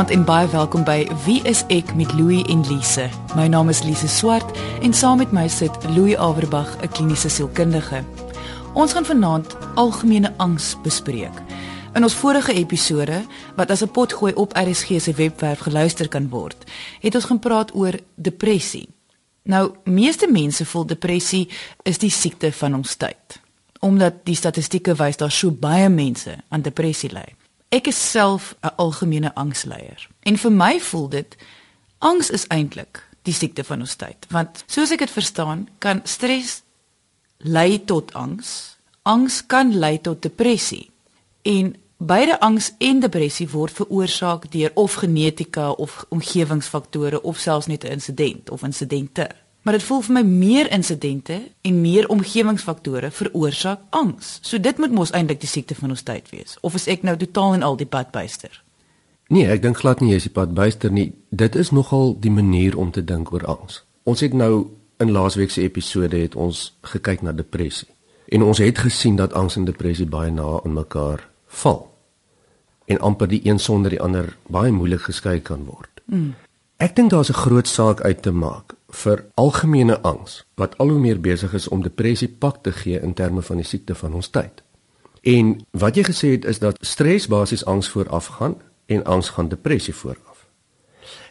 Goeienaand en baie welkom by Wie is ek met Louie en Lise. My naam is Lise Swart en saam met my sit Louie Averbag, 'n kliniese sielkundige. Ons gaan vanaand algemene angs bespreek. In ons vorige episode wat as 'n potgooi op RSG se webwerf geluister kan word, het ons gepraat oor depressie. Nou, meeste mense voel depressie is die siekte van ons tyd. Omdat die statistieke wys daar so baie mense aan depressie ly. Ek is self 'n algemene angsleier en vir my voel dit angs is eintlik die siekte van ons tyd, want soos ek dit verstaan, kan stres lei tot angs. Angs kan lei tot depressie. En beide angs en depressie word veroorsaak deur of genetika of omgewingsfaktore of selfs net 'n insident of insidente. Maar dit voel vir my meer insidente en meer omgewingsfaktore veroorsaak angs. So dit moet mos eintlik die siekte van ons tyd wees. Of is ek nou totaal en al die pad byster? Nee, ek dink glad nie jy is die pad byster nie. Dit is nogal die manier om te dink oor angs. Ons het nou in laasweek se episode het ons gekyk na depressie. En ons het gesien dat angs en depressie baie na aan mekaar val. En amper die een sonder die ander baie moeilik geskei kan word. Mm. Ek dink daar's 'n groot saak uit te maak vir algemene angs wat al hoe meer besig is om depressie pak te gee in terme van die siekte van ons tyd. En wat jy gesê het is dat stres basies angs voorafgaan en angs gaan depressie vooraf.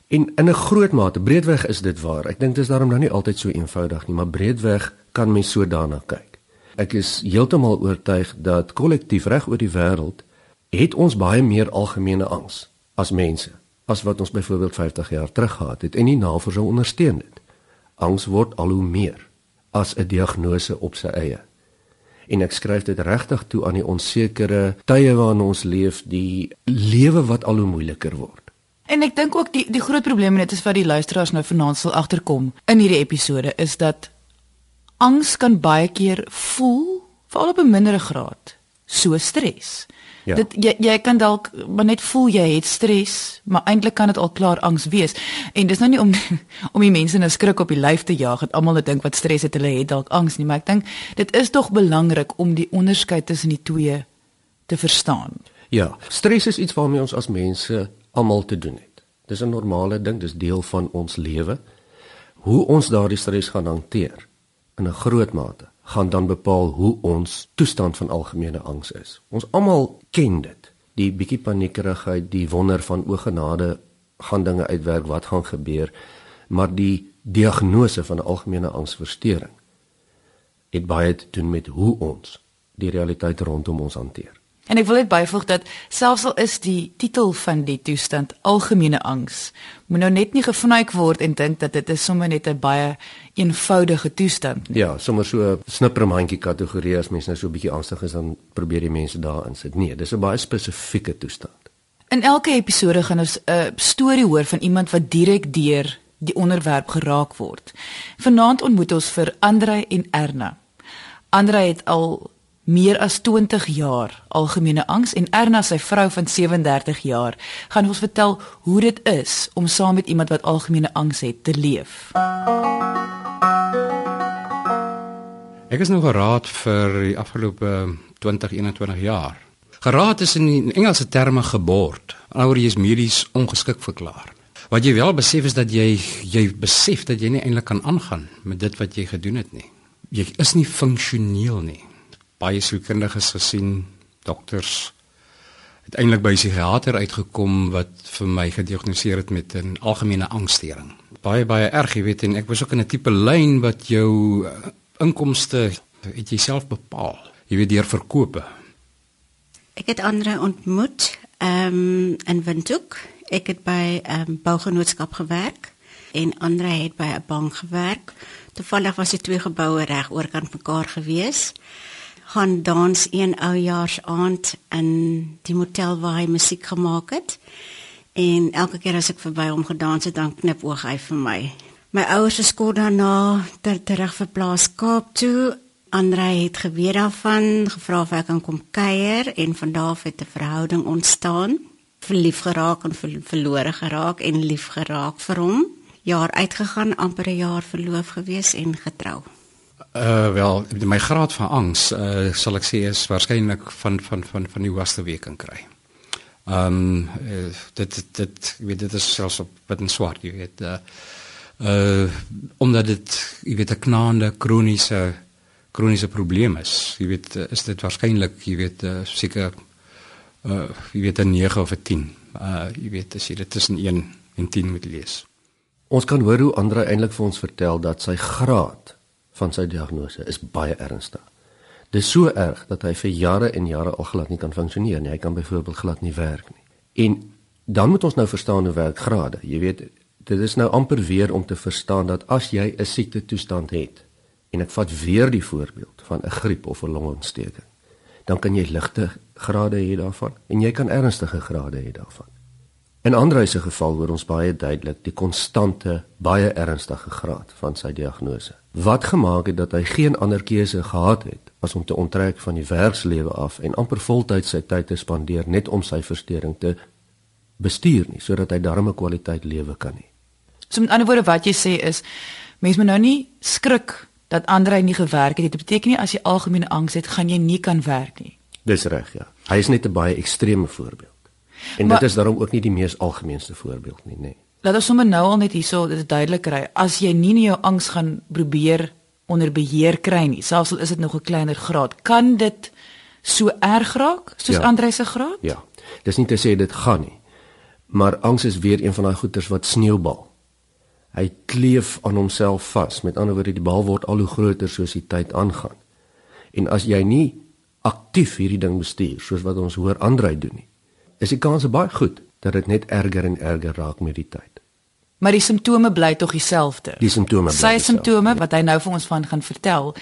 En in 'n groot mate breedweg is dit waar. Ek dink dit is daarom nou nie altyd so eenvoudig nie, maar breedweg kan mens so daarna kyk ek is heeltemal oortuig dat kollektief reg oor die wêreld het ons baie meer algemene angs as mense as wat ons byvoorbeeld 50 jaar terug gehad het en die navorsing ondersteun dit. Angs word al hoe meer as 'n diagnose op sy eie. En ek skryf dit regtig toe aan die onsekere tye waarin ons leef, die lewe wat al hoe moeiliker word. En ek dink ook die die groot probleem net is wat die luisteraars nou vanaand sal agterkom in hierdie episode is dat angs kan baie keer voel veral op 'n mindere graad so stres. Ja. Dit jy jy kan dalk maar net voel jy het stres, maar eintlik kan dit al klaar angs wees. En dis nou nie om om die mense nou skrik op die lyf te jaag dat almal net dink wat stres het hulle het dalk angs nie, maar ek dink dit is tog belangrik om die onderskeid tussen die twee te verstaan. Ja, stres is iets waarmee ons as mense almal te doen het. Dis 'n normale ding, dis deel van ons lewe. Hoe ons daardie stres gaan hanteer in 'n groot mate gaan dan bepaal hoe ons toestand van algemene angs is. Ons almal ken dit. Die bietjie paniekerigheid, die wonder van o genade gaan dinge uitwerk, wat gaan gebeur? Maar die diagnose van 'n algemene angsversteuring het baie te doen met hoe ons die realiteit rondom ons hanteer. En ek wil net byvoeg dat selfs al is die titel van die toestand algemene angs, moet nou net nie gefnuik word en dink dat dit is sommer net 'n baie eenvoudige toestand. Ja, sommer so 'n snippermandjie kategorie as mens nou so 'n bietjie angstig is dan probeer die mense daarin sit. Nee, dis 'n baie spesifieke toestand. In elke episode gaan ons 'n storie hoor van iemand wat direk deur die onderwerp geraak word. Vanaand ontmoet ons vir Andre en Erna. Andre het al meer as 20 jaar algemene angs en Erna sy vrou van 37 jaar gaan ons vertel hoe dit is om saam met iemand wat algemene angs het te leef. Ek is nou geraad vir die afgelope 20 21 jaar. Geraad is in Engelse terme gebord. Alhoewel jy is medies ongeskik verklaar. Wat jy wel besef is dat jy jy besef dat jy nie eintlik kan aangaan met dit wat jy gedoen het nie. Jy is nie funksioneel nie baie sielkundiges gesien, dokters uiteindelik by 'n psigiater uitgekom wat vir my gediagnoseer het met 'n algemene angsstoornis. Baie baie erg, jy weet, en ek was ook in 'n tipe lyn wat jou uh, inkomste het jouself bepaal. Jy weet deur verkope. Ek het ander ontmoet ehm um, in Windhoek. Ek het by 'n um, ehm, bougenootskap gewerk en ander het by 'n bank gewerk. Toevallig was die twee geboue reg oorkant mekaar gewees gaan dans een oujaarsaand in die motel waar hy musiek gemaak het. En elke keer as ek verby hom gedans het, dan knip oog hy vir my. My ouers is kort daarna ter terug verplaas Kaap toe. Andre het geweet daarvan, gevra of ek kan kom kuier en van daar af het 'n verhouding ontstaan. Verlief geraak en ver, verlore geraak en lief geraak vir hom. Jaar uitgegaan, amper 'n jaar verloof gewees en getrou. Uh wel, my graad van angs uh sal ek sê is waarskynlik van van van van die hoogste week kan kry. Ehm um, uh, dit dit jy weet dit is selfs op wit en swart, jy weet uh uh omdat dit jy weet 'n knaande kroniese kroniese probleem is. Jy weet is dit waarskynlik jy weet uh, seker uh jy weet 'n 9 of 'n 10. Uh jy weet as jy dit tussen 1 en 10 moet lees. Ons kan hoor hoe Andre eintlik vir ons vertel dat sy graad van sy diagnose is baie ernstig. Dit is so erg dat hy vir jare en jare al glad nie kan funksioneer nie. Hy kan byvoorbeeld glad nie werk nie. En dan moet ons nou verstaan hoe werk grade. Jy weet, dit is nou amper weer om te verstaan dat as jy 'n siekte toestand het en ek vat weer die voorbeeld van 'n griep of 'n longontsteking, dan kan jy ligte grade hê daarvan en jy kan ernstige grade hê daarvan. In Andre se geval hoor ons baie duidelik die konstante baie ernstige graad van sy diagnose. Wat gemaak het dat hy geen ander keuse gehad het as om te onttrek van die werkslewe af en amper voltyds sy tyd te spandeer net om sy verstoring te bestuur nie sodat hy darm 'n kwaliteit lewe kan hê. So met ander woorde wat jy sê is mense moet nou nie skrik dat Andre nie gewerk het. Dit beteken nie as jy algemene angs het, gaan jy nie kan werk nie. Dis reg, ja. Hy is net 'n baie ekstreme voorbeeld. En maar, dit is daarom ook nie die mees algemeenste voorbeeld nie, nê. Nee. Laat ons sommer nou al net hierso dit duidelik kry. As jy nie jou angs gaan probeer onder beheer kry nie, selfs al is dit nog 'n kleiner graad, kan dit so erg raak soos ja. Andre se graad? Ja. Dis nie te sê dit gaan nie. Maar angs is weer een van daai goeters wat sneeubal. Hy kleef aan homself vas. Met ander woorde, die bal word al hoe groter soos die tyd aangaan. En as jy nie aktief hierdie ding bestuur soos wat ons hoor Andre doen nie, is die kans baie goed dat dit net erger en erger raak met die tyd. Maar die simptome bly tog dieselfde. Die simptome bly. Sy simptome wat hy nou vir ons van gaan vertel,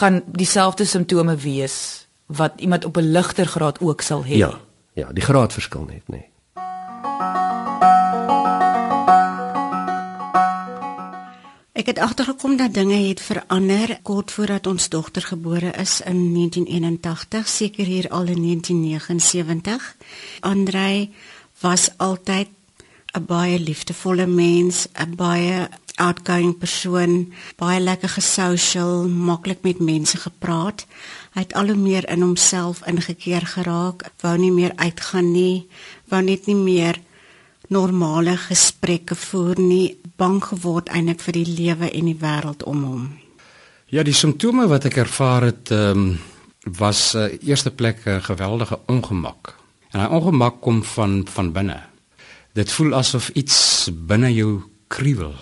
gaan dieselfde simptome wees wat iemand op 'n ligter graad ook sal hê. Ja. Ja, die graad verskil net, nê. Nee. Ek het agtergekom dat dinge het verander kort voordat ons dogter gebore is in 1981, seker hier al in 1979. Andrei was altyd 'n baie liefdevolle mens, 'n baie outgoing persoon, baie lekker gesosial, maklik met mense gepraat. Hy het al hoe meer in homself ingekeer geraak, wou nie meer uitgaan nie, wou net nie meer normale gesprekke voer nie, bang geword eintlik vir die lewe en die wêreld om hom. Ja, die simptome wat ek ervaar het, ehm um, was uh, eerste plek 'n uh, geweldige ongemak. En daai ongemak kom van van binne. Dit voel asof iets binne jou kriewel,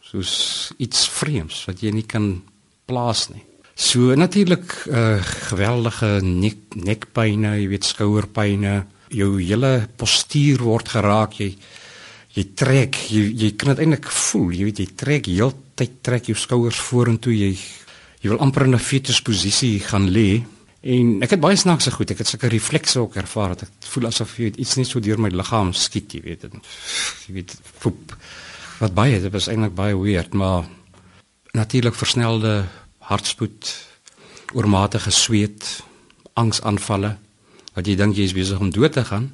soos iets vreemds wat jy nie kan plaas nie. So natuurlik 'n uh, geweldige nek nekpynne, jy weet skouerpynne, jou hele postuur word geraak jy jy trek jy jy kan dit eintlik voel jy weet jy trek heeltyd trek jou skouers vorentoe jy jy wil amper in 'n fetusposisie gaan lê en ek het baie snaakse goed ek het sulke reflekse ook ervaar dat ek voel asof jy iets net so deur my liggaam skiet jy weet en, jy weet poep wat baie dit was eintlik baie weird maar natuurlik versnelde hartspoed oormatige sweet angsaanvalle wat jy dink jy is besig om dood te gaan.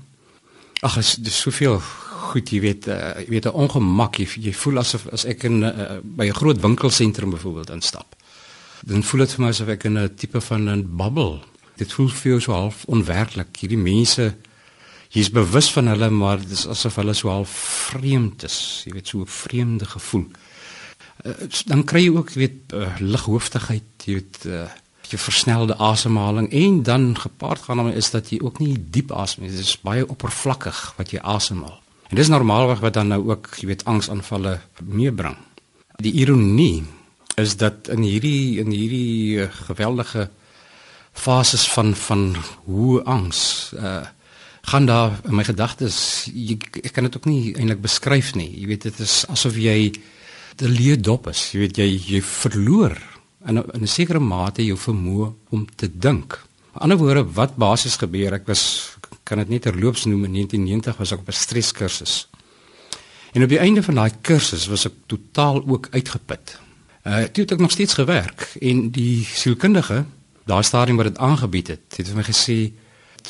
Ag, is dis soveel goed, jy weet, uh, jy weet 'n ongemak, jy, jy voel asof as ek in uh, by 'n groot winkelsentrum byvoorbeeld instap. Dan voel dit vir my asof ek in 'n tipe van 'n bubble. Dit voel vir jou so half onwerklik. Hierdie mense jy's bewus van hulle, maar dit is asof hulle so half vreemd is. Jy weet, so 'n vreemde gevoel. Uh, dan kry jy ook, jy weet, uh, lighooftigheid, jy weet, uh, jy versnelde asemhaling en dan gepaard gaan daarmee is dat jy ook nie diep asem nie. Dit is baie oppervlakkig wat jy asemhaal. En dis normaalweg wat dan nou ook, jy weet, angsaanvalle meebring. Die ironie is dat in hierdie in hierdie uh, geweldige fases van van hoe angs uh gaan daar in my gedagtes ek kan dit ook nie eintlik beskryf nie. Jy weet dit is asof jy te leë dop is. Jy weet jy jy verloor in 'n sekere mate jou vermoë om te dink. Aan die ander woorde, wat basies gebeur, ek was kan dit net terloops noem in 1990 was ek op 'n streskursus. En op die einde van daai kursus was ek totaal ook uitgeput. Uh toe het ek nog steeds gewerk en die sielkundige, daai stadium wat dit aangebied het, het vir my gesê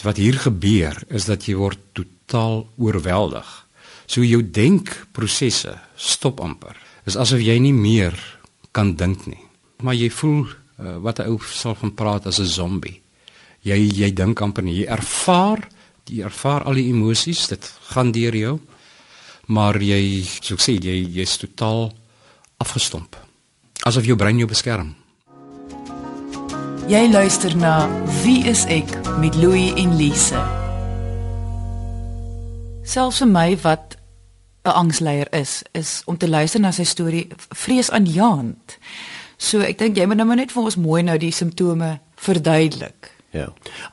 wat hier gebeur is dat jy word totaal oorweldig. So jou denkprosesse stop amper. Is asof jy nie meer kan dink nie maar jy voel uh, wat 'n ou sal van praat as 'n zombie. Jy jy dink amper nie, jy ervaar Jy ervaar al die emosies, dit gaan deur jou. Maar jy, soos ek sê, jy jy's totaal afgestomp. Asof jou brein jou beskerm. Jy luister na Wie is ek met Louie en Lise. Selfs vir my wat 'n angsleier is, is om te luister na sy storie vreesaanjaend. So ek dink jy moet nou maar net vir ons mooi nou die simptome verduidelik. Ja.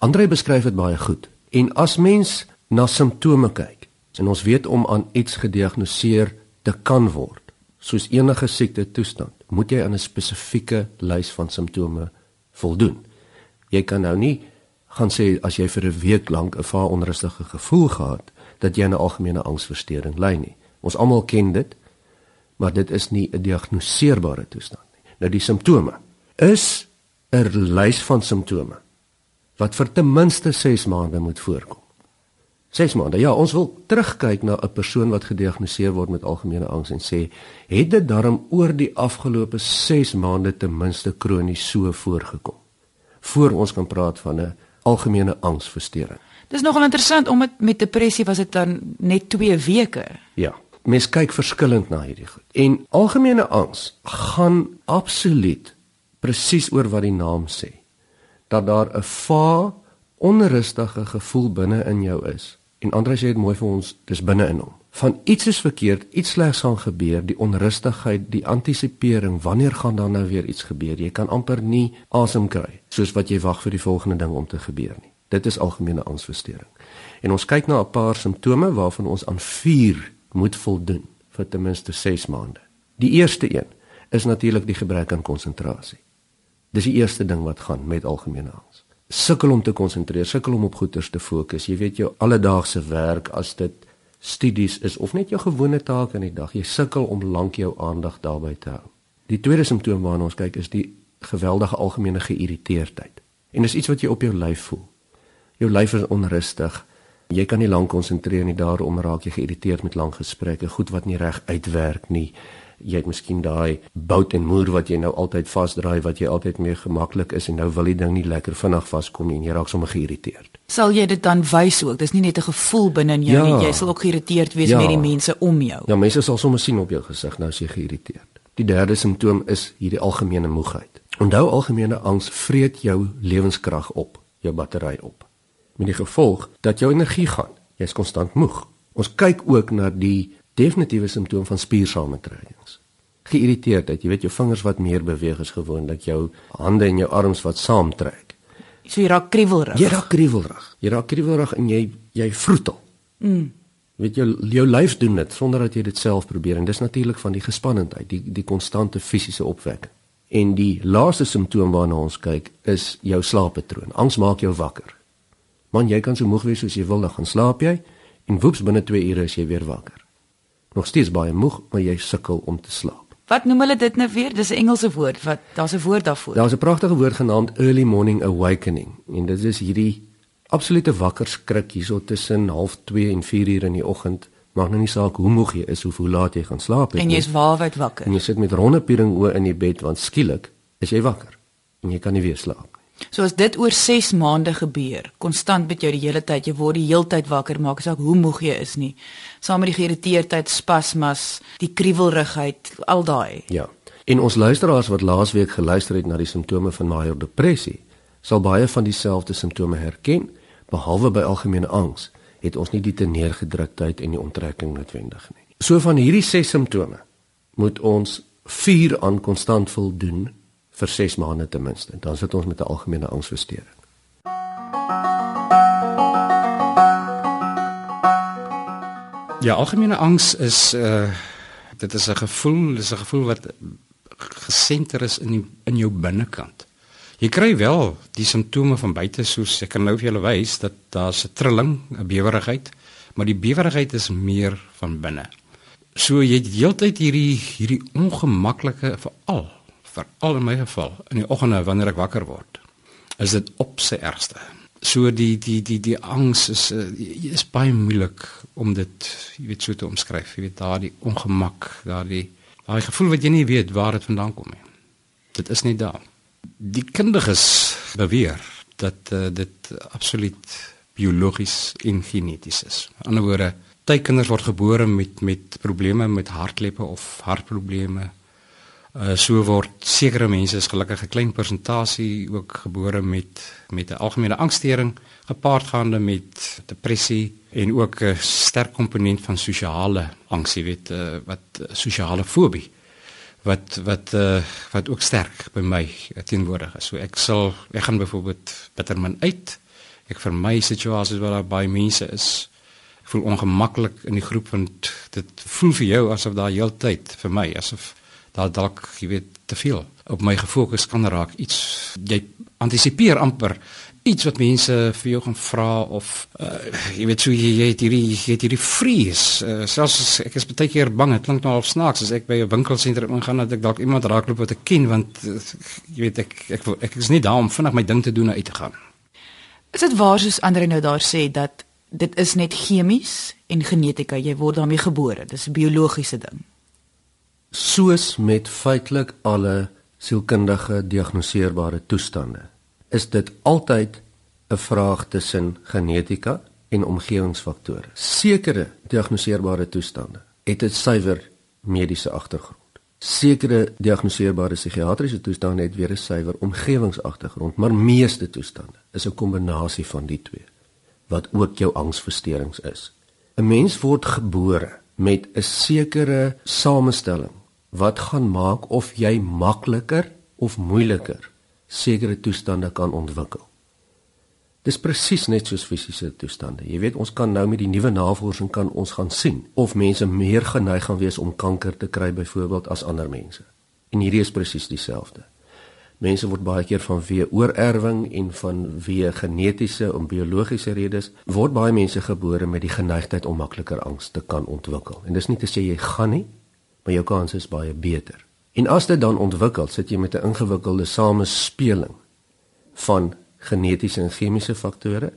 Andre beskryf dit baie goed. En as mens na simptome kyk, en ons weet om aan iets gediagnoseer te kan word, soos enige siekte toestand, moet jy aan 'n spesifieke lys van simptome voldoen. Jy kan nou nie gaan sê as jy vir 'n week lank 'n vaar onrustige gevoel gehad dat jy 'n algemene angsversteuring ly nie. Ons almal ken dit, maar dit is nie 'n diagnoseerbare toestand. Nou die simptome is 'n lys van simptome wat vir ten minste 6 maande moet voorkom. 6 maande. Ja, ons wil terugkyk na 'n persoon wat gediagnoseer word met algemene angs en sê, het dit darm oor die afgelope 6 maande ten minste kronies so voorgekom? Voor ons kan praat van 'n algemene angsversteuring. Dis nogal interessant om met, met depressie was dit dan net 2 weke. Ja, mens kyk verskillend na hierdie goed. En algemene angs gaan absoluut presies oor wat die naam sê. Dat daar 'n va onrustige gevoel binne in jou is. En Andre sê dit mooi vir ons, dis binne in hom. Van iets is verkeerd, iets slegs gaan gebeur, die onrustigheid, die antisipering, wanneer gaan dan nou weer iets gebeur? Jy kan amper nie asem kry soos wat jy wag vir die volgende ding om te gebeur nie. Dit is algemene angsversteuring. En ons kyk na 'n paar simptome waarvan ons aan 4 moet voldoen vir ten minste 6 maande. Die eerste een is natuurlik die gebrek aan konsentrasie. Dis die eerste ding wat gaan met algemene angs. Sukkel om te konsentreer, sukkel om op goeters te fokus. Jy weet jou alledaagse werk as dit studies is of net jou gewone take in die dag, jy sukkel om lank jou aandag daarby te hou. Die tweede simptoom waarna ons kyk is die geweldige algemene geïrriteerdheid. En dis iets wat jy op jou lyf voel. Jou lyf is onrustig. Jy kan nie lank konsentreer nie, daarom raak jy geïrriteerd met lang gesprekke, goed wat nie reg uitwerk nie jy het miskien daai bout en moer wat jy nou altyd vasdraai wat jy altyd meer gemaklik is en nou wil die ding nie lekker vinnig vaskom nie en jy raak sommer geïrriteerd. Sal jy dit dan wys ook? Dis nie net 'n gevoel binne in jou ja. nie, jy sal ook geïrriteerd wees ja. met die mense om jou. Ja, mense sal sommer sien op jou gesig nou as jy geïrriteerd. Die derde simptoom is hierdie algemene moegheid. Onthou algemene angs vreet jou lewenskrag op, jou battery op. Met die gevolg dat jou energie gaan. Jy's konstant moeg. Ons kyk ook na die definitiewe simptoom van spiersamentrekkings. Geïrriteerdheid, jy weet jou vingers wat meer beweeg as gewoonlik, jou hande en jou arms wat saamtrek. So jy raak kriewelrig. Jy raak kriewelrig. Jy raak kriewelrig en jy jy vroetel. Mm. Weet jou jou lyf doen dit sonder dat jy dit self probeer en dis natuurlik van die gespannenheid, die die konstante fisiese opwekking. En die laaste simptoom waarna ons kyk is jou slaappatroon. Angs maak jou wakker. Man, jy kan so moeg wees soos jy wil, dan gaan slaap jy en woeps binne 2 ure is jy weer wakker nog steeds baie moeg, maar jy sukkel om te slaap. Wat noem hulle dit nou weer? Dis 'n Engelse woord. Wat daar's 'n woord daarvoor. Daar's 'n pragtige woord genaamd early morning awakening. En dit is hierdie absolute wakker skrik hierso tussen 0.30 en 4 uur in die oggend. Maak nou nie saak hoe moeg jy is of hoe laat jy gaan slaap het nie. En jy's waarwyd wakker. En jy sit met ronde piering oë in die bed want skielik is jy wakker en jy kan nie weer slaap So as dit oor 6 maande gebeur, konstant met jou die hele tyd, jy word die hele tyd wakker, maak asook hoe moeg jy is nie. Saam met die geïrriteerdheid, spasmas, die kriewelrigheid, al daai. Ja. En ons luisteraars wat laasweek geluister het na die simptome van major depressie, sal baie van dieselfde simptome herken, behalwe by algemene angs, het ons nie die teneergedruktheid en die onttrekking noodwendig nie. So van hierdie 6 simptome moet ons 4 aan konstant voldoen vir 6 maande ten minste. Dan sit ons met 'n algemene angsversteuring. Ja, algemene angs is uh dit is 'n gevoel, dis 'n gevoel wat gesenter is in die, in jou binnekant. Jy kry wel die simptome van buite soos ek kan nou vir julle wys dat daar's 'n trilling, 'n bewerigheid, maar die bewerigheid is meer van binne. So jy het heeltyd hierdie hierdie ongemaklike veral veral in my geval in die oggende wanneer ek wakker word is dit op sy ergste so die die die die angs is uh, is baie moeilik om dit jy weet so te omskryf jy weet daardie ongemak daardie daai gevoel wat jy nie weet waar dit vandaan kom nie dit is nie daar die kundiges beweer dat uh, dit absoluut biologies en geneties is. Aan die ander woorde, baie kinders word gebore met met probleme met hartkleppe of hartprobleme. Uh so word sekere mense is gelukkig 'n klein persentasie ook gebore met met 'n algemene angsstoring gepaardgaande met depressie en ook 'n sterk komponent van sosiale angs, jy weet, uh, wat uh, sosiale fobie wat wat uh, wat ook sterk by my teenwoordig is. So ek sal ek gaan byvoorbeeld bitter min uit. Ek vermy situasies waar daar baie mense is. Ek voel ongemaklik in die groep want dit voel vir jou asof daar heeltyd vir my asof daar dalk jy weet te veel. Op my gefokus kan raak. Iets. Jy antisipeer amper iets wat mense vir jou gaan vra of uh, jy weet so jy, jy het hierdie jy het hierdie vrees. Uh, selfs ek is baie keer bang dit klink nou al snaaks as ek by 'n winkelsentrum ingaan dat ek dalk iemand raakloop wat ek ken want uh, jy weet ek ek ek, ek is nie daar om vinnig my ding te doen en uit te gaan. Is dit waar soos ander nou daar sê dat dit is net chemies en genetika? Jy word daarmee gebore. Dis 'n biologiese ding soos met feitelik alle sielkundige diagnoseerbare toestande is dit altyd 'n vraag tussen genetika en omgewingsfaktore. Sekere diagnoseerbare toestande het 'n suiwer mediese agtergrond. Sekere diagnoseerbare psigiatriese toestande het weer 'n suiwer omgewingsagtergrond, maar meeste toestande is 'n kombinasie van die twee wat ook jou angsversteurings is. 'n Mens word gebore met 'n sekere samestelling wat gaan maak of jy makliker of moeiliker sekere toestande kan ontwikkel. Dis presies net soos fisiese toestande. Jy weet, ons kan nou met die nuwe navorsing kan ons gaan sien of mense meer geneig gaan wees om kanker te kry byvoorbeeld as ander mense. En hierdie is presies dieselfde. Mense word baie keer van weë oorerwing en van weë genetiese en biologiese redes word baie mense gebore met die geneigtheid om makliker angs te kan ontwikkel. En dis nie te sê jy gaan nie, maar jou kans is baie beter. En as dit dan ontwikkel, sit jy met 'n ingewikkelde samespeling van genetiese en chemiese faktore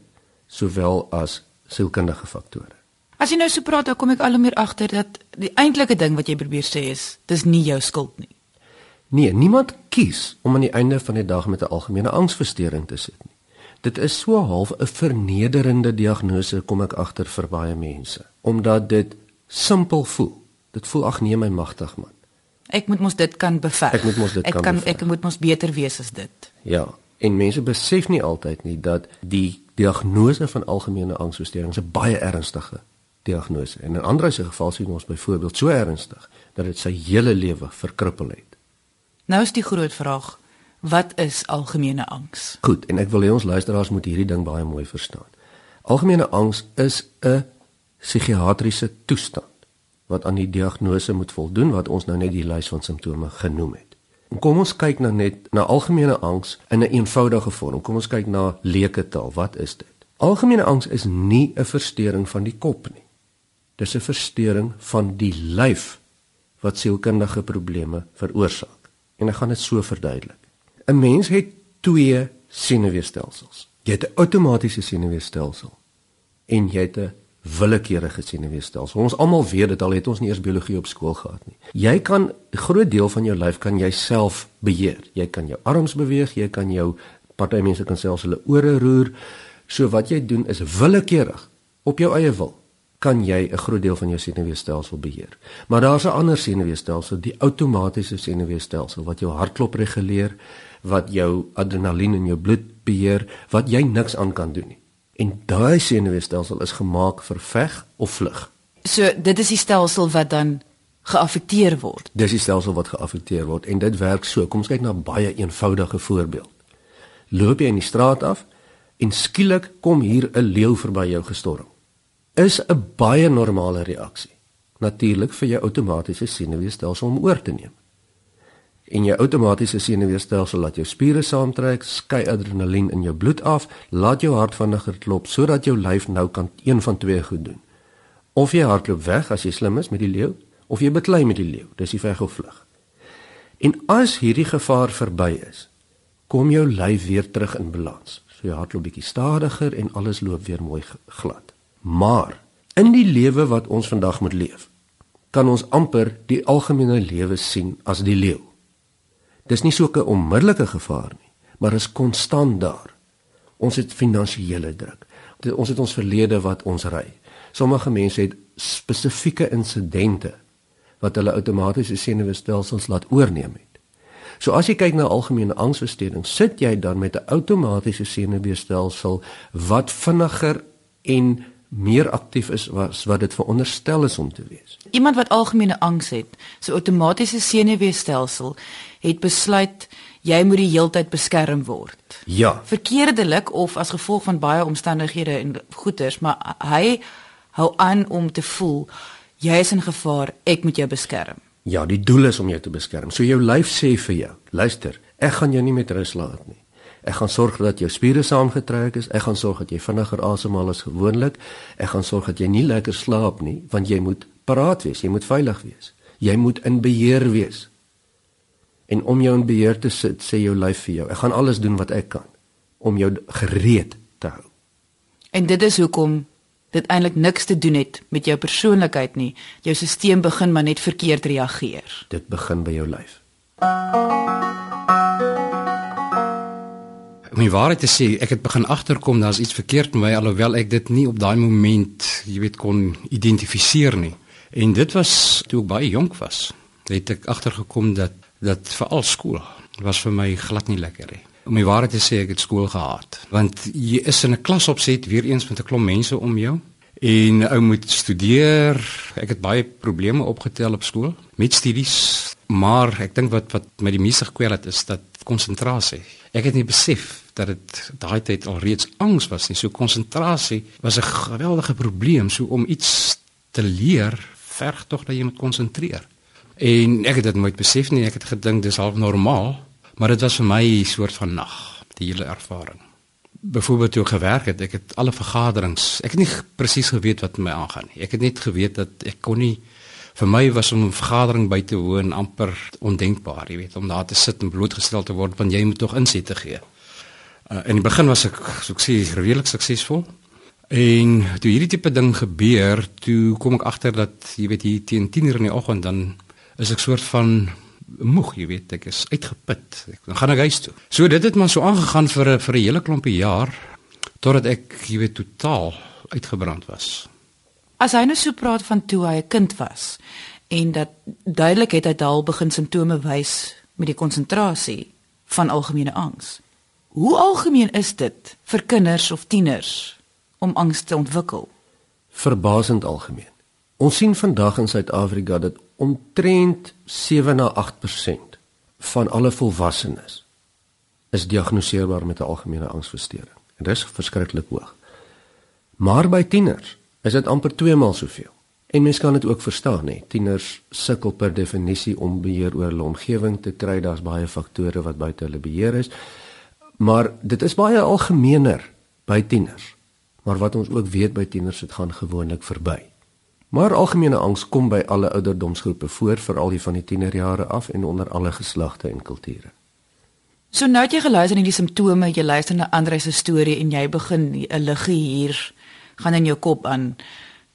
sowel as sielkundige faktore. As jy nou so praat, dan kom ek al hoe meer agter dat die eintlike ding wat jy probeer sê is, dis nie jou skuld nie. Nee, niemand kies om aan die einde van die dag met 'n algemene angsversteuring te sit nie. Dit is so half 'n vernederende diagnose kom ek agter vir baie mense, omdat dit simpel voel. Dit voel ag nee my magtig man. Ek moet mos dit kan beveg. Ek moet mos dit ek kan kan beveg. ek moet mos beter wees as dit. Ja, en mense besef nie altyd nie dat die diagnose van algemene angsversteuring 'n baie ernstige diagnose en in ander se geval sien ons byvoorbeeld so ernstig dat dit sy hele lewe verkrippel het. Nou is die groot vraag, wat is algemene angs? Goed, en ek wil hê ons luisteraars moet hierdie ding baie mooi verstaan. Algemene angs is 'n psigiatriese toestand wat aan die diagnose moet voldoen wat ons nou net die lys van simptome genoem het. Kom ons kyk nou net na algemene angs in 'n een eenvoudige vorm. Kom ons kyk na leuke taal. Wat is dit? Algemene angs is nie 'n verstoring van die kop nie. Dis 'n verstoring van die lyf wat sielkundige probleme veroorsaak. En ek gaan dit so verduidelik. 'n Mens het twee senuweestelsels. Jy het 'n outomatiese senuweestelsel en jy het 'n willekeurige senuweestelsel. Ons almal weet dit al het ons nie eers biologie op skool gehad nie. Jy kan 'n groot deel van jou lyf kan jouself beheer. Jy kan jou arms beweeg, jy kan jou party mense kan selfs hulle ore roer. So wat jy doen is willekeurig op jou eie wil kan jy 'n groot deel van jou senuweestelsel beheer. Maar daar's 'n ander senuweestelsel, die outomatiese senuweestelsel wat jou hartklop reguleer, wat jou adrenalien in jou bloed beheer, wat jy niks aan kan doen nie. En daai senuweestelsel is gemaak vir veg of vlug. So dit is die stelsel wat dan geaffekteer word. Dis die stelsel wat geaffekteer word en dit werk so. Kom ons kyk na 'n baie eenvoudige voorbeeld. Loop jy in die straat af en skielik kom hier 'n leeu verby jou gestorm. Is 'n baie normale reaksie. Natuurlik vir jou outomatiese senuweestelsel om oor te neem en jou outomatiese senuweestelsel laat jou spiere saamtrek, skei adrenalien in jou bloed af, laat jou hart vinniger klop sodat jou lyf nou kan een van twee goed doen. Of jy hardloop weg as jy slim is met die leeu, of jy beklei met die leeu, dis die veg of vlug. En as hierdie gevaar verby is, kom jou lyf weer terug in balans. So jy hardloop bietjie stadiger en alles loop weer mooi glad. Maar in die lewe wat ons vandag moet leef, kan ons amper die algemene lewe sien as die leeu. Dis nie so 'n onmiddellike gevaar nie, maar is konstant daar. Ons het finansiële druk. ons het ons verlede wat ons ry. Sommige mense het spesifieke insidente wat hulle outomatiese senuweestelsels laat oorneem het. So as jy kyk na algemene angsversteuring, sit jy dan met 'n outomatiese senuweestelsel wat vinniger en meer aktief is as wat dit veronderstel is om te wees. Iemand wat algemene angs het, so outomatiese senuweestelsel het besluit jy moet die heeltyd beskerm word. Ja. Verkeerdelik of as gevolg van baie omstandighede en goeters, maar hy hou aan om te voel jy is in gevaar, ek moet jou beskerm. Ja, die doel is om jou te beskerm. So jou lyf sê vir jou, luister, ek gaan jou nie met rus laat nie. Ek gaan sorg dat jou spiere saamgetrek is. Ek gaan sorg dat jy vinniger asemhaal as gewoonlik. Ek gaan sorg dat jy nie lekker slaap nie, want jy moet paraat wees, jy moet veilig wees. Jy moet in beheer wees. En om jou in beheer te sit, sê jou lyf vir jou, ek gaan alles doen wat ek kan om jou gereed te hou. En dit is hoekom dit eintlik niks te doen het met jou persoonlikheid nie. Jou stelsel begin maar net verkeerd reageer. Dit begin by jou lyf. Om die waarheid te sê, ek het begin agterkom daar's iets verkeerd met my alhoewel ek dit nie op daai moment, jy weet, kon identifiseer nie. En dit was toe ek baie jonk was. Het ek agtergekom dat dat veral skool was vir my glad nie lekker nie. Om die waarheid te sê, ek het skool gehaat, want jy is in 'n klas opset weer eens met 'n klomp mense om jou en ou moet studeer. Ek het baie probleme opgetel op skool met studies, maar ek dink wat wat my die meeste gekwel het is dat konsentrasie. Ek het nie besef dat dit daai tyd al reeds angs was nie. So konsentrasie was 'n geweldige probleem. So om iets te leer, verg tog dat jy moet konsentreer. En ek het dit nooit besef nie. Ek het gedink dis half normaal, maar dit was vir my 'n soort van nag, die hele ervaring. Byvoorbeeld toe ek gewerk het, ek het alle vergaderings, ek het nie presies geweet wat met my aangaan nie. Ek het net geweet dat ek kon nie vir my was om 'n vergadering by te woon amper ondenkbaar, jy weet, om daar te sit en blootgestel te word want jy moet tog insette gee. Uh, in die begin was ek so ek sê redelik suksesvol. En toe hierdie tipe ding gebeur, toe kom ek agter dat jy weet hier teen 10:00 in die oggend dan is ek soort van moeg, jy weet, ek is uitgeput. Ek dan gaan ek huis toe. So dit het maar so aangegaan vir vir 'n hele klompie jaar totdat ek jy weet totaal uitgebrand was. As hy nou so praat van toe hy 'n kind was en dat duidelik het hy daal begin simptome wys met die konsentrasie van algemene angs. Hoe algemeen is dit vir kinders of tieners om angs te ontwikkel? Verbasend algemeen. Ons sien vandag in Suid-Afrika dat omtrent 7 na 8% van alle volwassenes is diagnoseerbaar met 'n algemene angsversteuring. En dit is verskriklik hoog. Maar by tieners is dit amper 2 maal soveel. En mens kan dit ook verstaan, hè. Tieners sukkel per definisie om beheer oor hulle omgewing te kry. Daar's baie faktore wat buite hulle beheer is. Maar dit is baie algemener by tieners. Maar wat ons ook weet by tieners, dit gaan gewoonlik verby. Maar algemene angs kom by alle ouderdomsgroepe voor, veral die van die tienerjare af en onder alle geslagte en kulture. So nou het jy geluister na die simptome, jy luister na Andre se storie en jy begin 'n liggie hier gaan in jou kop aan.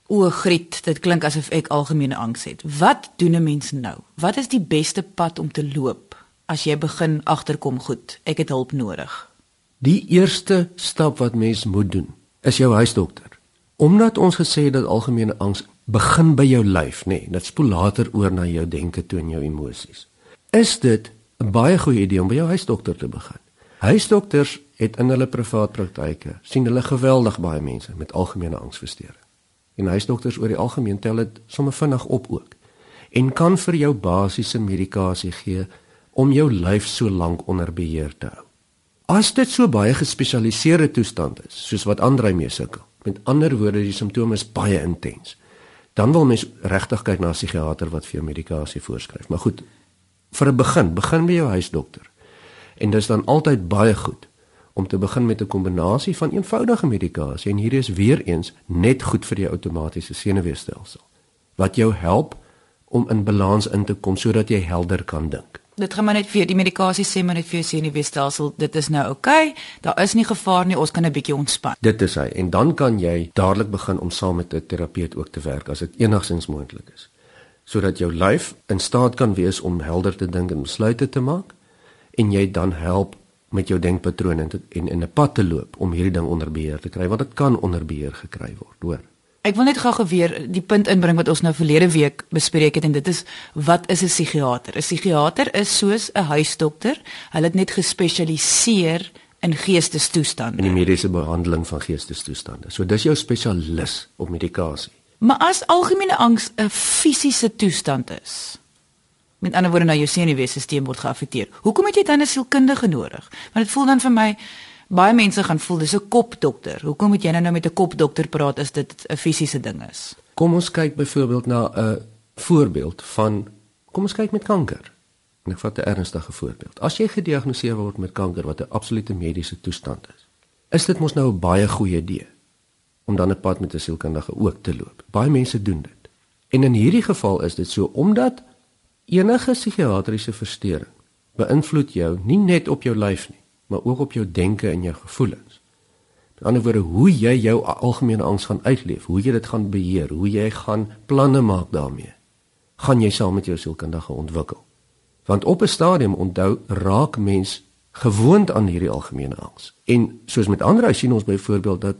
O, Griet, dit klink asof ek algemene angs het. Wat doen 'n mens nou? Wat is die beste pad om te loop as jy begin agterkom goed? Ek het hulp nodig. Die eerste stap wat mens moet doen, is jou huisdokter. Omdat ons gesê het dat algemene angs begin by jou lyf, nê, nee, dit spoel later oor na jou denke toe en jou emosies. Is dit 'n baie goeie idee om by jou huisdokter te begin? Huisdokters het in hulle privaat praktyke sien hulle geweldig baie mense met algemene angsversteuring. En huisdokters oor die algemeen tel dit sommer vinnig op ook en kan vir jou basiese medikasie gee om jou lyf so lank onder beheer te hou. As dit so baie gespesialiseerde toestand is, soos wat Andrei mee sukkel, met ander woorde die simptome is baie intens, dan wil mens regtig kyk na 'n psigiater wat vir jou medikasie voorskryf. Maar goed, vir 'n begin, begin by jou huisdokter. En dit is dan altyd baie goed om te begin met 'n kombinasie van eenvoudige medikasie en hierdie is weer eens net goed vir die outomatiese senuweestelsel wat jou help om in balans in te kom sodat jy helder kan dink. Dit gaan maar net vir die medikasie sê maar net vir jou senuweestelsel, dit is nou oukei, okay, daar is nie gevaar nie, ons kan 'n bietjie ontspan. Dit is hy en dan kan jy dadelik begin om saam met 'n terapeut ook te werk as dit enigsins moontlik is sodat jou lyf in staat kan wees om helder te dink en besluite te maak en jy dan help met jou denkpatrone en in 'n pad te loop om hierdie ding onder beheer te kry want dit kan onder beheer gekry word, hoor. Ek wil net gou weer die punt inbring wat ons nou verlede week bespreek het en dit is wat is 'n psigiater? 'n Psigiater is soos 'n huisdokter. Hulle het net gespesialiseer in geestestoestande. In die mediese behandeling van geestestoestande. So dis jou spesialis op medikasie. Maar as algemene angs 'n fisiese toestand is, met ander woorde nou jou senuweestelsel word geaffekteer. Hoekom het jy dan 'n sielkundige nodig? Want dit voel dan vir my baie mense gaan voel dis 'n kopdokter. Hoekom moet jy nou nou met 'n kopdokter praat as dit 'n fisiese ding is? Kom ons kyk byvoorbeeld na 'n voorbeeld van kom ons kyk met kanker. En ek vat 'n ernstige voorbeeld. As jy gediagnoseer word met kanker wat 'n absolute mediese toestand is, is dit mos nou 'n baie goeie idee om dan 'n pad met 'n sielkundige ook te loop. Baie mense doen dit. En in hierdie geval is dit so omdat enige psigiatriese verstoring beïnvloed jou nie net op jou lyf nie, maar ook op jou denke en jou gevoelens. Met ander woorde, hoe jy jou algemene angs gaan uitleef, hoe jy dit gaan beheer, hoe jy gaan planne maak daarmee, gaan jy saam met jou sielkundige ontwikkel. Want op 'n stadium onthou raak mens gewoond aan hierdie algemene angs. En soos met ander sien ons byvoorbeeld dat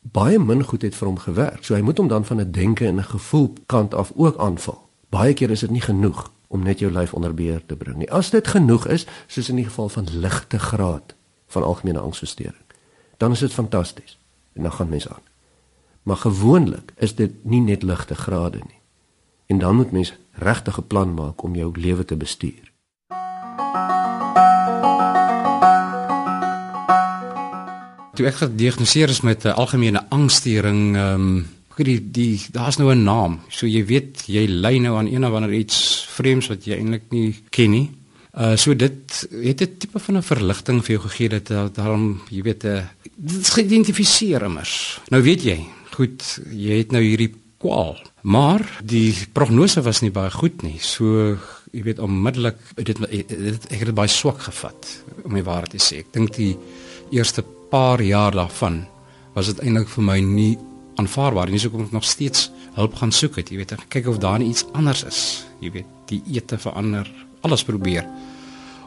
baie min goed het vir hom gewerk. So hy moet hom dan van 'n denke en 'n gevoel kant af ook aanval. Baie keer is dit nie genoeg om net jou lyf onder beheer te bring nie. As dit genoeg is, soos in die geval van ligte graad van algemene angsversteuring, dan is dit fantasties en dan gaan mens aan. Maar gewoonlik is dit nie net ligte grade nie. En dan moet mens regtig 'n plan maak om jou lewe te bestuur. Toe ek gediagnoseer is met 'n algemene angsstoring, ehm um, die die daar's nou 'n naam. So jy weet jy ly nou aan een of ander iets vreemds wat jy eintlik nie ken nie. Uh so dit het 'n tipe van 'n verligting vir jou gegee dat daarom jy weet 'n uh, dit is geïdentifiseer immers. Nou weet jy, goed, jy het nou hierdie kwaal. Maar die prognose was nie baie goed nie. So jy weet onmiddellik dit, dit, ek het dit baie swak gevat om my waarheid te sê. Ek dink die eerste paar jaar daarvan was dit eintlik vir my nie aanvaarbaar nie. So kom ek nog steeds hulp gaan soek het, jy weet, en kyk of daar iets anders is. Jy weet, die ete verander, alles probeer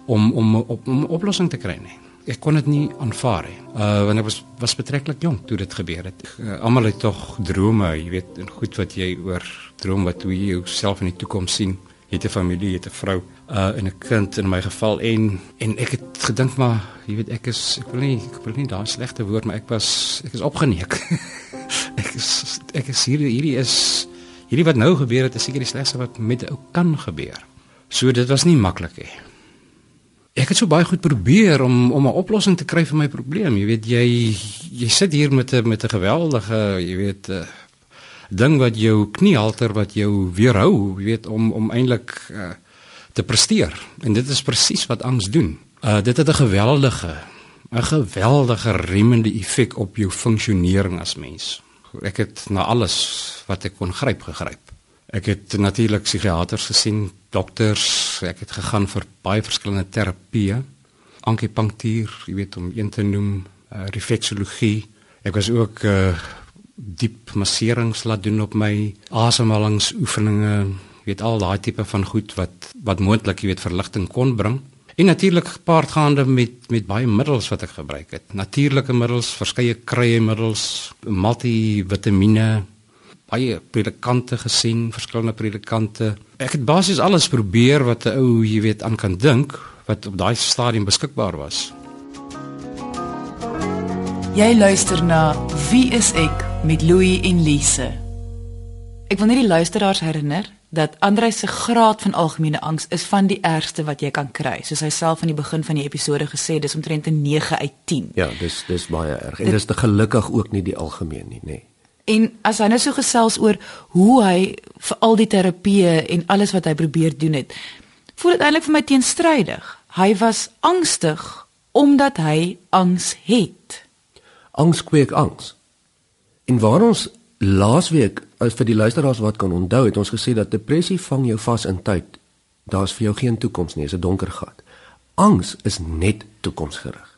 om om op 'n oplossing te kry nie. Ek kon dit nie aanvaar nie. Uh want ek was was betreklik jonk toe dit gebeur het. Uh, Almal het tog drome, jy weet, en goed wat jy oor droom wat hoe jy jouself in die toekoms sien. Jy het 'n familie, jy het 'n vrou, uh en 'n kind in my geval en en ek het gedink maar jy weet ek is ek wil nie ek wil nie daai slegte woord maar ek was ek is opgeneek. ek is ek is hier hierdie is hierdie wat nou gebeur het is seker die slegste wat met 'n ou kan gebeur. So dit was nie maklik nie. Ek het so baie goed probeer om om 'n oplossing te kry vir my probleem. Jy weet jy jy sit hier met 'n met 'n geweldige, jy weet uh, ding wat jou kniehalter wat jou weerhou, jy weet om om eintlik uh, te presteer. En dit is presies wat angs doen. Uh dit het 'n geweldige 'n geweldige remmende effek op jou funksionering as mens. Ek het na alles wat ek kon gryp gegryp. Ek het natuurlik psigiaters gesien, dokters, ek het gegaan vir baie verskillende terapieë. Ankipunktuur, jy weet om een te noem, uh, refleksologie. Ek was ook uh diep masserings laat doen op my asemhalingsoefeninge, jy weet al daai tipe van goed wat wat moontlik jy weet verligting kon bring. En natuurlik gepaardgaande met met baie middels wat ek gebruik het. Natuurlike middels, verskeie krye middels, multivitamiene, baie predikante gesien, verskillende predikante. Ek het basies alles probeer wat 'n ou, jy weet, aan kan dink wat op daai stadium beskikbaar was. Jy luister na Wie is ek met Louie en Lise. Ek wil net die luisteraars herinner dat Andrei se graad van algemene angs is van die ergste wat jy kan kry. Soos hy self aan die begin van die episode gesê, dis omtrent 'n 9 uit 10. Ja, dis dis baie erg. En dit, dis te gelukkig ook nie die algemeen nie, nê. Nee. En as hy nou so gesels oor hoe hy vir al die terapieë en alles wat hy probeer doen het, voel dit eintlik vir my teenstrydig. Hy was angstig omdat hy angs het. Angs kweek angs. En waar ons laasweek as vir die luisteraars wat kan onthou het ons gesê dat depressie vang jou vas in tyd. Daar's vir jou geen toekoms nie, is 'n donker gat. Angs is net toekomsgerig.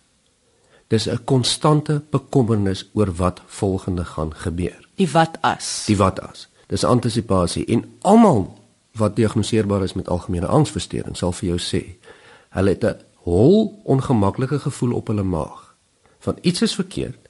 Dis 'n konstante bekommernis oor wat volgende gaan gebeur. Die wat as. Die wat as. Dis antisisipasie en almal wat diagnoseerbaar is met algemene angsversteuring sal vir jou sê hulle het 'n hol ongemaklike gevoel op hulle maag. Van iets is verkeerd.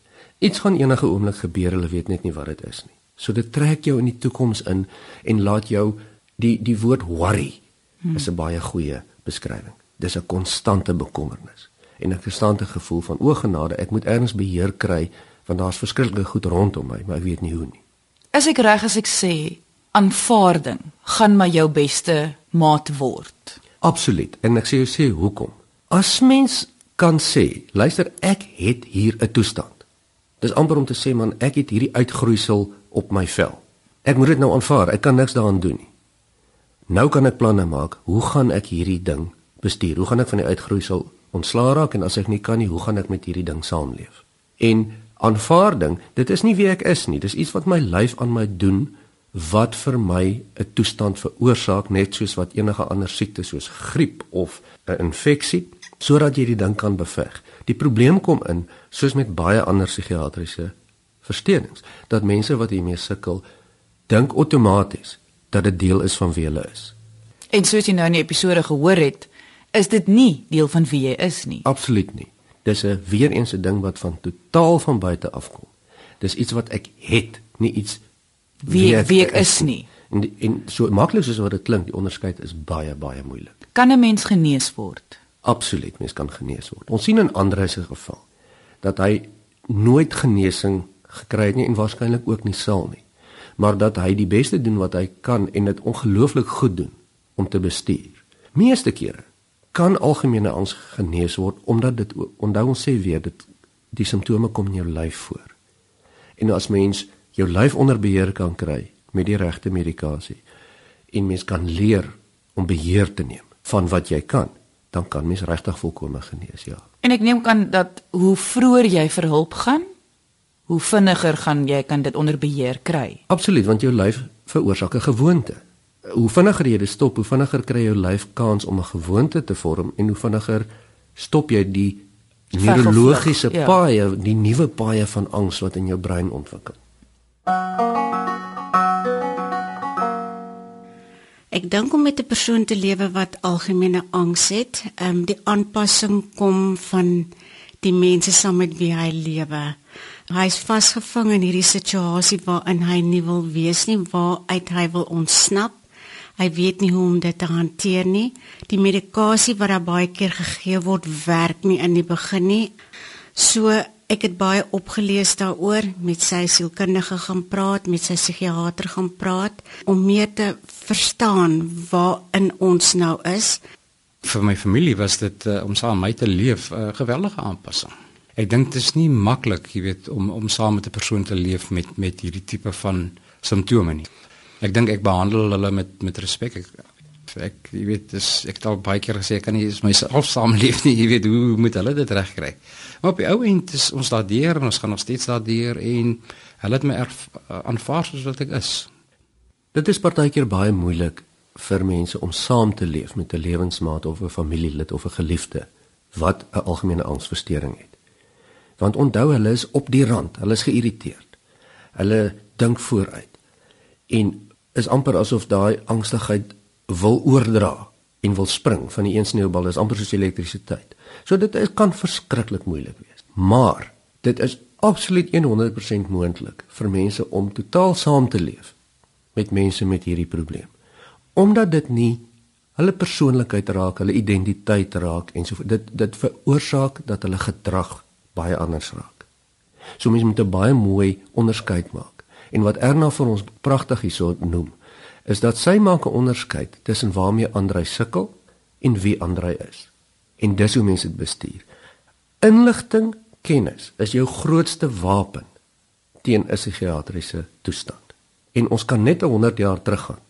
Iets gaan enige oomblik gebeur, hulle weet net nie wat dit is nie. So dit trek jou in die toekoms in en laat jou die die woord worry hmm. is 'n baie goeie beskrywing. Dis 'n konstante bekommernis en 'n konstante gevoel van o genade, ek moet ergens beheer kry want daar's verskriklike goed rondom my, maar ek weet nie hoe nie. Is ek reg as ek sê aanvaarding gaan my jou beste maat word? Absoluut. En ek sê jy sê hoekom? As mens kan sê, luister, ek het hier 'n toestand. Dis amper om te sê man, ek het hierdie uitgroeisel op my vel. Ek moet dit nou aanvaar. Ek kan niks daaraan doen nie. Nou kan ek planne maak. Hoe gaan ek hierdie ding bestuur? Hoe gaan ek van die uitgroeisel ontslaa raak en as ek nie kan nie, hoe gaan ek met hierdie ding saamleef? En aanvaarding, dit is nie wie ek is nie. Dis iets wat my lyf aan my doen wat vir my 'n toestand veroorsaak net soos wat enige ander siekte soos griep of 'n infeksie sodat jy die ding kan beveg. Die probleem kom in soos met baie ander psigiatriese versteurings dat mense wat hiermee sukkel dink outomaties dat dit deel is van wie hulle is. En soos jy nou in die episode gehoor het, is dit nie deel van wie jy is nie. Absoluut nie. Dis 'n weer eens 'n ding wat van totaal van buite afkom. Dis iets wat ek het, nie iets wie wie ek, wie ek is, nie. En die, en so maklik soos wat dit klink, die onderskeid is baie baie moeilik. Kan 'n mens genees word? Absoluut, mens kan genees word. Ons sien in ander se geval dat hy nooit genesing gekry het nie en waarskynlik ook nie sal nie. Maar dat hy die beste doen wat hy kan en dit ongelooflik goed doen om te bestuur. Meeste kere kan algemene angs genees word omdat dit onthou ons sê weer dit die simptome kom in jou lyf voor. En as mens jou lyf onder beheer kan kry met die regte medikasie en mens kan leer om beheer te neem van wat jy kan, dan kan mens regtig volkome genees, ja. En ek neem aan dat hoe vroeër jy vir hulp gaan, hoe vinniger gaan jy kan dit onder beheer kry. Absoluut, want jou lyf veroorsaak 'n gewoonte hoe vinniger jy dit stop, hoe vinniger kry jou lyf kans om 'n gewoonte te vorm en hoe vinniger stop jy die neurologiese ja. paaie, die nuwe paaie van angs wat in jou brein ontwikkel. Ek dink om met 'n persoon te lewe wat algemene angs het, ehm um, die aanpassing kom van die mense saam met wie hy lewe. Hy is vasgevang in hierdie situasie waarin hy nie wil wees nie, waaruit hy wil ontsnap. Hy weet nie hoe om dit te hanteer nie. Die medikasie wat daar baie keer gegee word, werk nie in die begin nie. So ek het baie opgelees daaroor met sy sielkundige gaan praat, met sy psigiater gaan praat om meer te verstaan waarin ons nou is. Vir my familie was dit uh, om saam met my te leef 'n uh, geweldige aanpassing. Ek dink dit is nie maklik, jy weet, om om saam met 'n persoon te leef met met hierdie tipe van simptome nie. Ek dink ek behandel hulle met met respek. Ek ek jy weet dis ek het al baie keer gesê ek kan nie myself saamleef nie. Jy weet hoe moet hulle dit regkry? Maar op die ou end is ons daardeur en ons gaan nog steeds daardeur en hulle het my aanvaar soos wat ek is. Dit is partykeer baie moeilik vir mense om saam te leef met 'n lewensmaat of 'n familielid of 'n geliefde wat 'n algemene angsversteuring het. Want onthou hulle is op die rand, hulle is geïrriteerd. Hulle dink vooruit en is amper asof daai angstigheid wil oordra en wil spring van die een sneeubal is amper soos elektrisiteit. So dit is, kan verskriklik moeilik wees. Maar dit is absoluut 100% moontlik vir mense om totaal saam te leef met mense met hierdie probleem. Omdat dit nie hulle persoonlikheid raak, hulle identiteit raak en so dit dit veroorsaak dat hulle gedrag baie anders raak. So mense moet 'n baie mooi onderskeid maak. En wat Erna vir ons pragtig hierso noem, is dat sy maak 'n onderskeid tussen waarmee Andrei sukkel en wie Andrei is. En dis hoe mense dit bestuur. Inligting, kennis is jou grootste wapen teen 'n psigiatriese toestand. En ons kan net 100 jaar teruggaan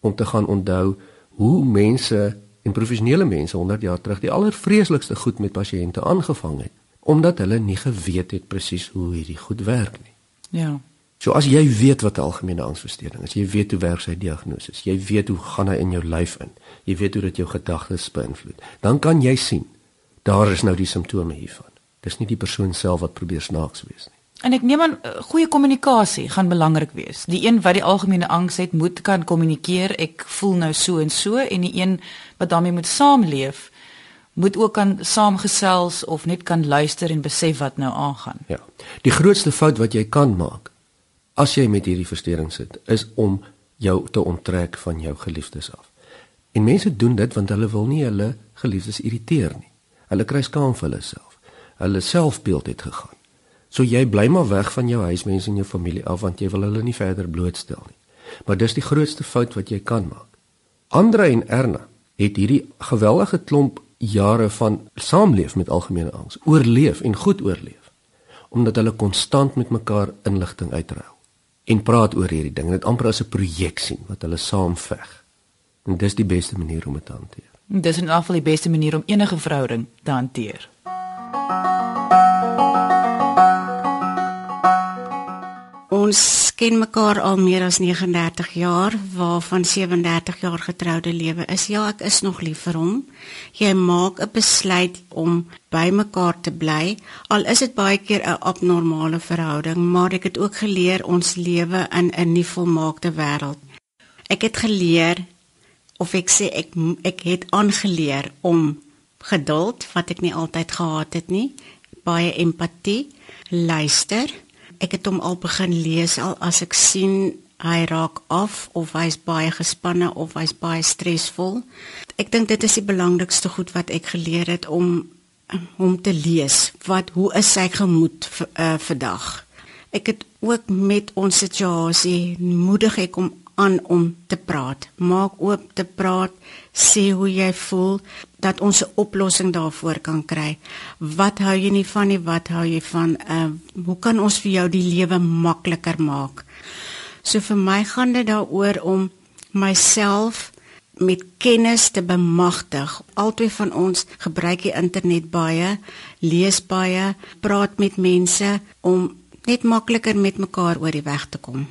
om te gaan onthou hoe mense en professionele mense 100 jaar terug die allervreeslikste goed met pasiënte aangevang het omdat hulle nie geweet het presies hoe hierdie goed werk nie. Ja. So as jy weet wat 'n algemene angsversteuring is, jy weet hoe werk sy diagnose, jy weet hoe gaan hy in jou lyf in, jy weet hoe dit jou gedagtes beïnvloed, dan kan jy sien daar is nou die simptome hiervan. Dis nie die persoon self wat probeer snaaks wees nie. En ek neem aan eh, goeie kommunikasie gaan belangrik wees. Die een wat die algemene angs het, moet kan kommunikeer. Ek voel nou so en so en die een wat daarmee moet saamleef, moet ook kan saamgesels of net kan luister en besef wat nou aangaan. Ja. Die grootste fout wat jy kan maak as jy met hierdie verstoring sit, is om jou te onttrek van jou geliefdes af. En mense doen dit want hulle wil nie hulle geliefdes irriteer nie. Hulle kry skaam vir hulle self. Hulle selfbeeld het gegaan. So jy bly maar weg van jou huismense en jou familie af want jy wil hulle nie verder blootstel nie. Maar dis die grootste fout wat jy kan maak. Andre en Erna het hierdie geweldige klomp jare van saamleef met algemene angs oorleef en goed oorleef omdat hulle konstant met mekaar inligting uitruil en praat oor hierdie ding. Net amper as 'n projek sien wat hulle saam veg en dis die beste manier om dit te hanteer. Dis in afval die beste manier om enige verhouding te hanteer Ons ken mekaar al meer as 39 jaar, waarvan 37 jaar getroude lewe is. Ja, ek is nog lief vir hom. Jy maak 'n besluit om by mekaar te bly, al is dit baie keer 'n abnormale verhouding, maar ek het ook geleer ons lewe in 'n nie volmaakte wêreld. Ek het geleer of ek sê ek ek het aangeleer om geduld wat ek nie altyd gehad het nie, baie empatie, luister ek het hom al begin lees al as ek sien hy raak af of hy's baie gespanne of hy's baie stresvol. Ek dink dit is die belangrikste goed wat ek geleer het om om te lees. Wat hoe is sy gemoed uh, vandag? Ek het ook met ons situasie moedig ek om aan om te praat. Maak oop te praat, sê hoe jy voel dat ons 'n oplossing daarvoor kan kry. Wat hou jy nie van nie? Wat hou jy van? Uh hoe kan ons vir jou die lewe makliker maak? So vir my gaan dit daaroor om myself met kennis te bemagtig. Altyd van ons gebruik die internet baie, lees baie, praat met mense om net makliker met mekaar oor die weg te kom.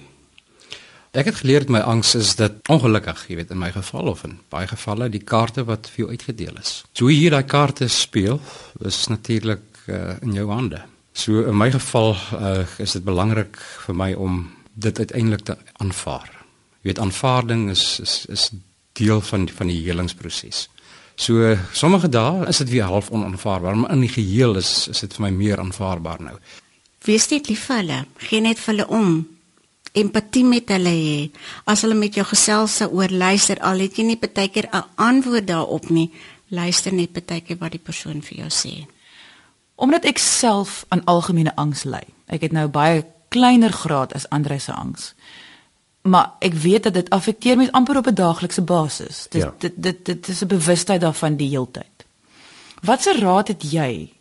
Ek het geleer my angs is dit ongelukkig, jy weet in my geval of in baie gevalle die kaarte wat vir jou uitgedeel is. So hier daai kaarte speel is natuurlik uh, in jou hande. So in my geval uh, is dit belangrik vir my om dit uiteindelik te aanvaar. Jy weet aanvaarding is is is deel van van die helingsproses. So sommige dae is dit weer half onaanvaarbaar, maar in die geheel is is dit vir my meer aanvaarbaar nou. Wees net lief vir hulle, gee net vir hulle om empatie met hulle hê. As hulle met jou gesels se oor luister, al het jy nie baie keer 'n antwoord daarop nie, luister net baie keer wat die persoon vir jou sê. Omdat ek self aan algemene angs ly. Ek het nou baie kleiner graad as Andre se angs. Maar ek weet dat dit affekteer my amper op 'n daaglikse basis. Dit, ja. dit dit dit is 'n bewustheid daarvan die heeltyd. Watse raad het jy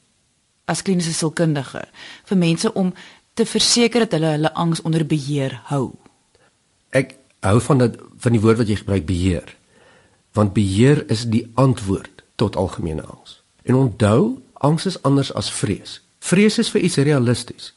as kliniese sielkundige vir mense om te verseker dat hulle hulle angs onder beheer hou. Ek hou van dat van die woord wat jy gebruik beheer. Want beheer is die antwoord tot algemene angs. En onthou, angs is anders as vrees. Vrees is vir iets realisties.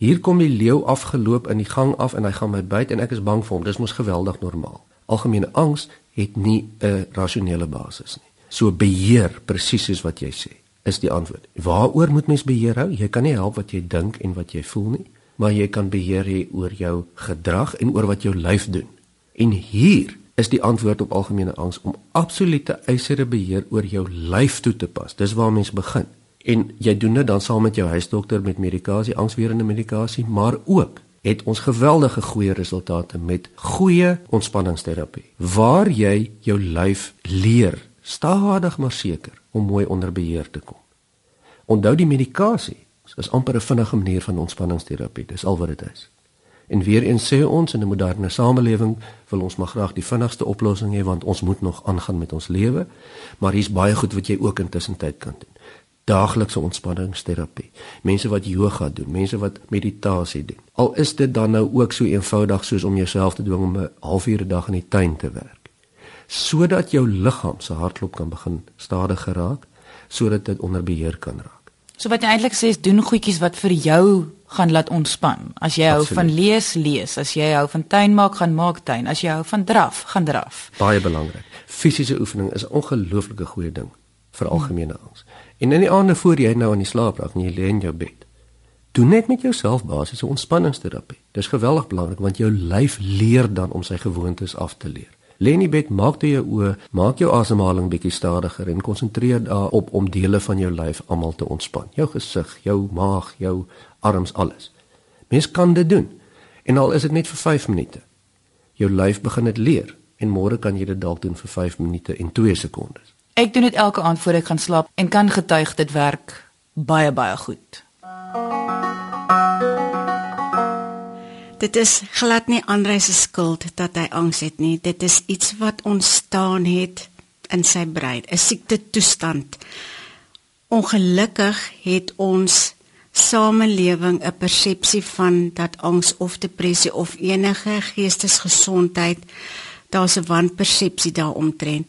Hier kom die leeu afgeloop in die gang af en hy gaan my byt en ek is bang vir hom. Dis mos geweldig normaal. Algemene angs het nie 'n rasionele basis nie. So beheer presies soos wat jy sê is die antwoord. Waaroor moet mens beheer hou? Jy kan nie help wat jy dink en wat jy voel nie, maar jy kan beheer hê oor jou gedrag en oor wat jou lyf doen. En hier is die antwoord op algemene angs om absolute eisere beheer oor jou lyf toe te pas. Dis waar mens begin. En jy doen dit dan saam met jou huisdokter met medikasie, angswerende medikasie, maar ook het ons geweldige goeie resultate met goeie ontspanningsterapie waar jy jou lyf leer stadig maar seker om mooi onder beheer te kom. Onthou die medikasie is amper 'n vinnige manier van ontspanningsterapie. Dis al wat dit is. En weer eens sê ons in 'n moderne samelewing wil ons maar graag die vinnigste oplossing hê want ons moet nog aangaan met ons lewe, maar hier's baie goed wat jy ook intussen tyd kan doen. Daaglikse ontspanningsterapie. Mense wat yoga doen, mense wat meditasie doen. Al is dit dan nou ook so eenvoudig soos om jouself te dwing om 'n halfuur 'n dag in die tuin te werk sodat jou liggaam se hartklop kan begin stadiger raak sodat dit onder beheer kan raak. So wat jy eintlik sê is doen goedjies wat vir jou gaan laat ontspan. As jy Absoluut. hou van lees, lees. As jy hou van tuin maak, gaan maak tuin. As jy hou van draf, gaan draf. Baie belangrik. Fisiese oefening is 'n ongelooflike goeie ding vir algemene angs. En in die aande voor jy nou aan die slaap raak en jy lê in jou bed, doen net met jouself basiese ontspanningsterapie. Dis geweldig belangrik want jou lyf leer dan om sy gewoontes af te leer Lê in die bed, maak toe jou oë, maak jou asemhaling bietjie stadiger en konsentreer daarop om dele van jou lyf almal te ontspan. Jou gesig, jou maag, jou arms, alles. Mens kan dit doen. En al is dit net vir 5 minute. Jou lyf begin dit leer en môre kan jy dit dalk doen vir 5 minute en 2 sekondes. Ek doen dit elke aand voor ek gaan slaap en kan getuig dit werk baie baie goed. Dit is glad nie Andre se skuld dat hy angs het nie. Dit is iets wat ontstaan het in sy brein, 'n siekte toestand. Ongelukkig het ons samelewing 'n persepsie van dat angs of depressie of enige geestesgesondheid daar's 'n wanpersepsie daaromtrent.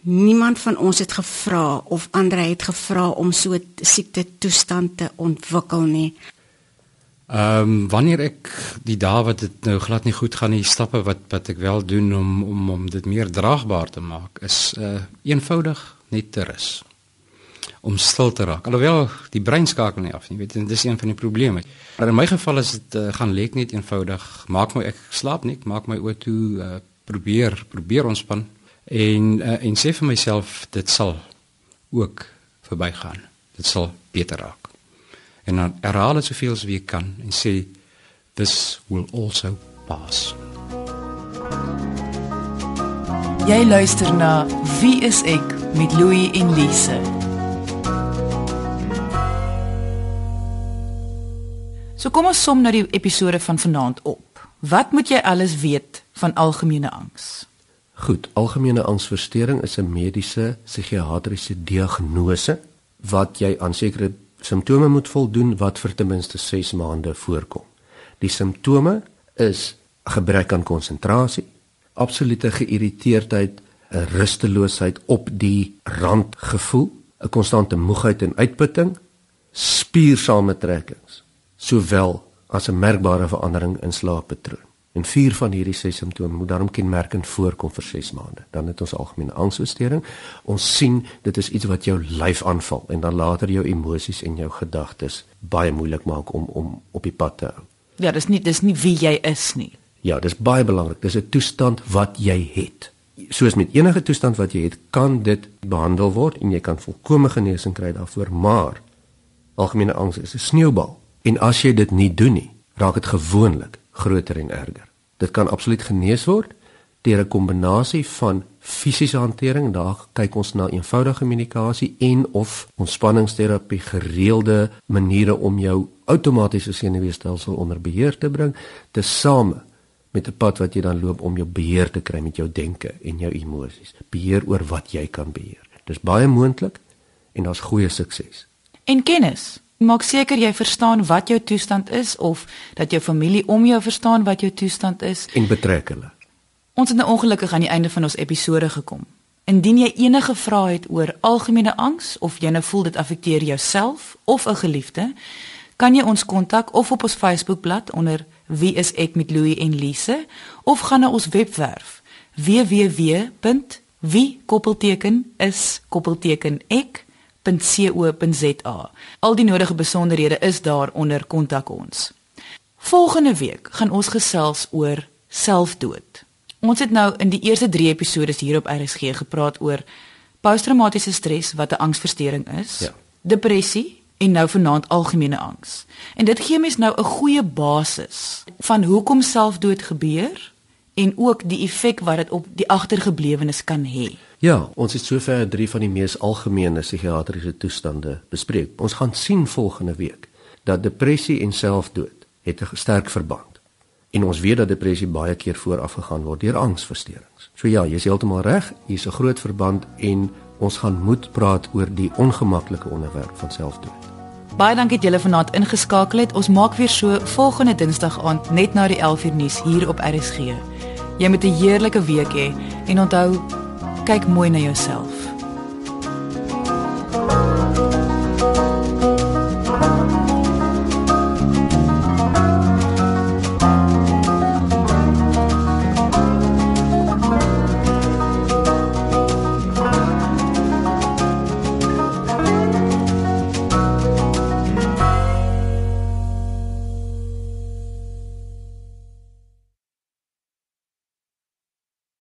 Niemand van ons het gevra of Andre het gevra om so 'n siekte toestand te ontwikkel nie. Ehm um, wanneer ek die dae wat dit nou glad nie goed gaan nie, stappe wat wat ek wel doen om om om dit meer draagbaar te maak is uh eenvoudig net te rus. Om stil te raak. Alhoewel die brein skakel nie af nie, weet jy, dis een van die probleme. Maar in my geval is dit uh, gaan lek net eenvoudig. Maak my ek slaap nie, maak my oë toe uh probeer probeer ontspan en uh, en sê vir myself dit sal ook verbygaan. Dit sal beter raak. En dan herhaal dit soveel as jy kan en sê this will also pass. Jy luister na Wie is ek met Louie en Lise. So kom ons som nou die episode van vanaand op. Wat moet jy alles weet van algemene angs? Goed, algemene angsversteuring is 'n mediese psigiatriese diagnose wat jy aan sekere simptome moet voldoen wat vir ten minste 6 maande voorkom. Die simptome is gebrek aan konsentrasie, absolute geïrriteerdheid, 'n rusteloosheid op die rand gevoel, 'n konstante moegheid en uitputting, spiersamentrekkings, sowel as 'n merkbare verandering in slaappatroon. En vier van hierdie ses simptome moet daarom kenmerkend voorkom vir 6 maande. Dan het ons algemene angsversteuring. Ons sien dit is iets wat jou lyf aanval en dan later jou emosies en jou gedagtes baie moeilik maak om om op die pad te hou. Ja, dis nie dis nie wie jy is nie. Ja, dis baie belangrik. Dis 'n toestand wat jy het. Soos met enige toestand wat jy het, kan dit behandel word en jy kan volkomme genesing kry daarvoor, maar algemene angs is 'n sneeubal. En as jy dit nie doen nie, raak dit gewoonlik groter en erger. Dit kan absoluut genees word deur 'n kombinasie van fisiese hantering, daar kyk ons na eenvoudige medikasie en of ontspanningsterapie, gereelde maniere om jou outomatiese senuweestelsel onder beheer te bring, tesame met 'n pad wat jy dan loop om jou beheer te kry met jou denke en jou emosies, beheer oor wat jy kan beheer. Dis baie moontlik en daar's goeie sukses. En kennis Maak seker jy verstaan wat jou toestand is of dat jou familie om jou verstaan wat jou toestand is en betrek hulle. Ons het nou ongelukkig aan die einde van ons episode gekom. Indien jy enige vrae het oor algemene angs of jy nou voel dit affekteer jouself of 'n geliefde, kan jy ons kontak of op ons Facebookblad onder Wie is ek met Louie en Lise of gaan na ons webwerf www.wie-is-ek www.co.za. Al die nodige besonderhede is daar onder kontak ons. Volgende week gaan ons gesels oor selfdood. Ons het nou in die eerste 3 episode hier op RSG gepraat oor posttraumatiese stres wat 'n angsversteuring is, ja. depressie en nou vanaand algemene angs. En dit gee mens nou 'n goeie basis van hoekom selfdood gebeur en ook die effek wat dit op die agtergeblewenes kan hê. Ja, ons het sover drie van die mees algemene psigiatriese toestande bespreek. Ons gaan sien volgende week dat depressie en selfdood het 'n sterk verband. En ons weet dat depressie baie keer voorafgegaan word deur angsversteurings. So ja, jy's heeltemal reg, hier's 'n groot verband en ons gaan moet praat oor die ongemaklike onderwerp van selfdood. Baie dankie dat julle vanaand ingeskakel het. Ons maak weer so volgende Dinsdag aand net na die 11uur nuus hier op RSG. Jy moet 'n heerlike week hê en onthou kyk mooi na jouself.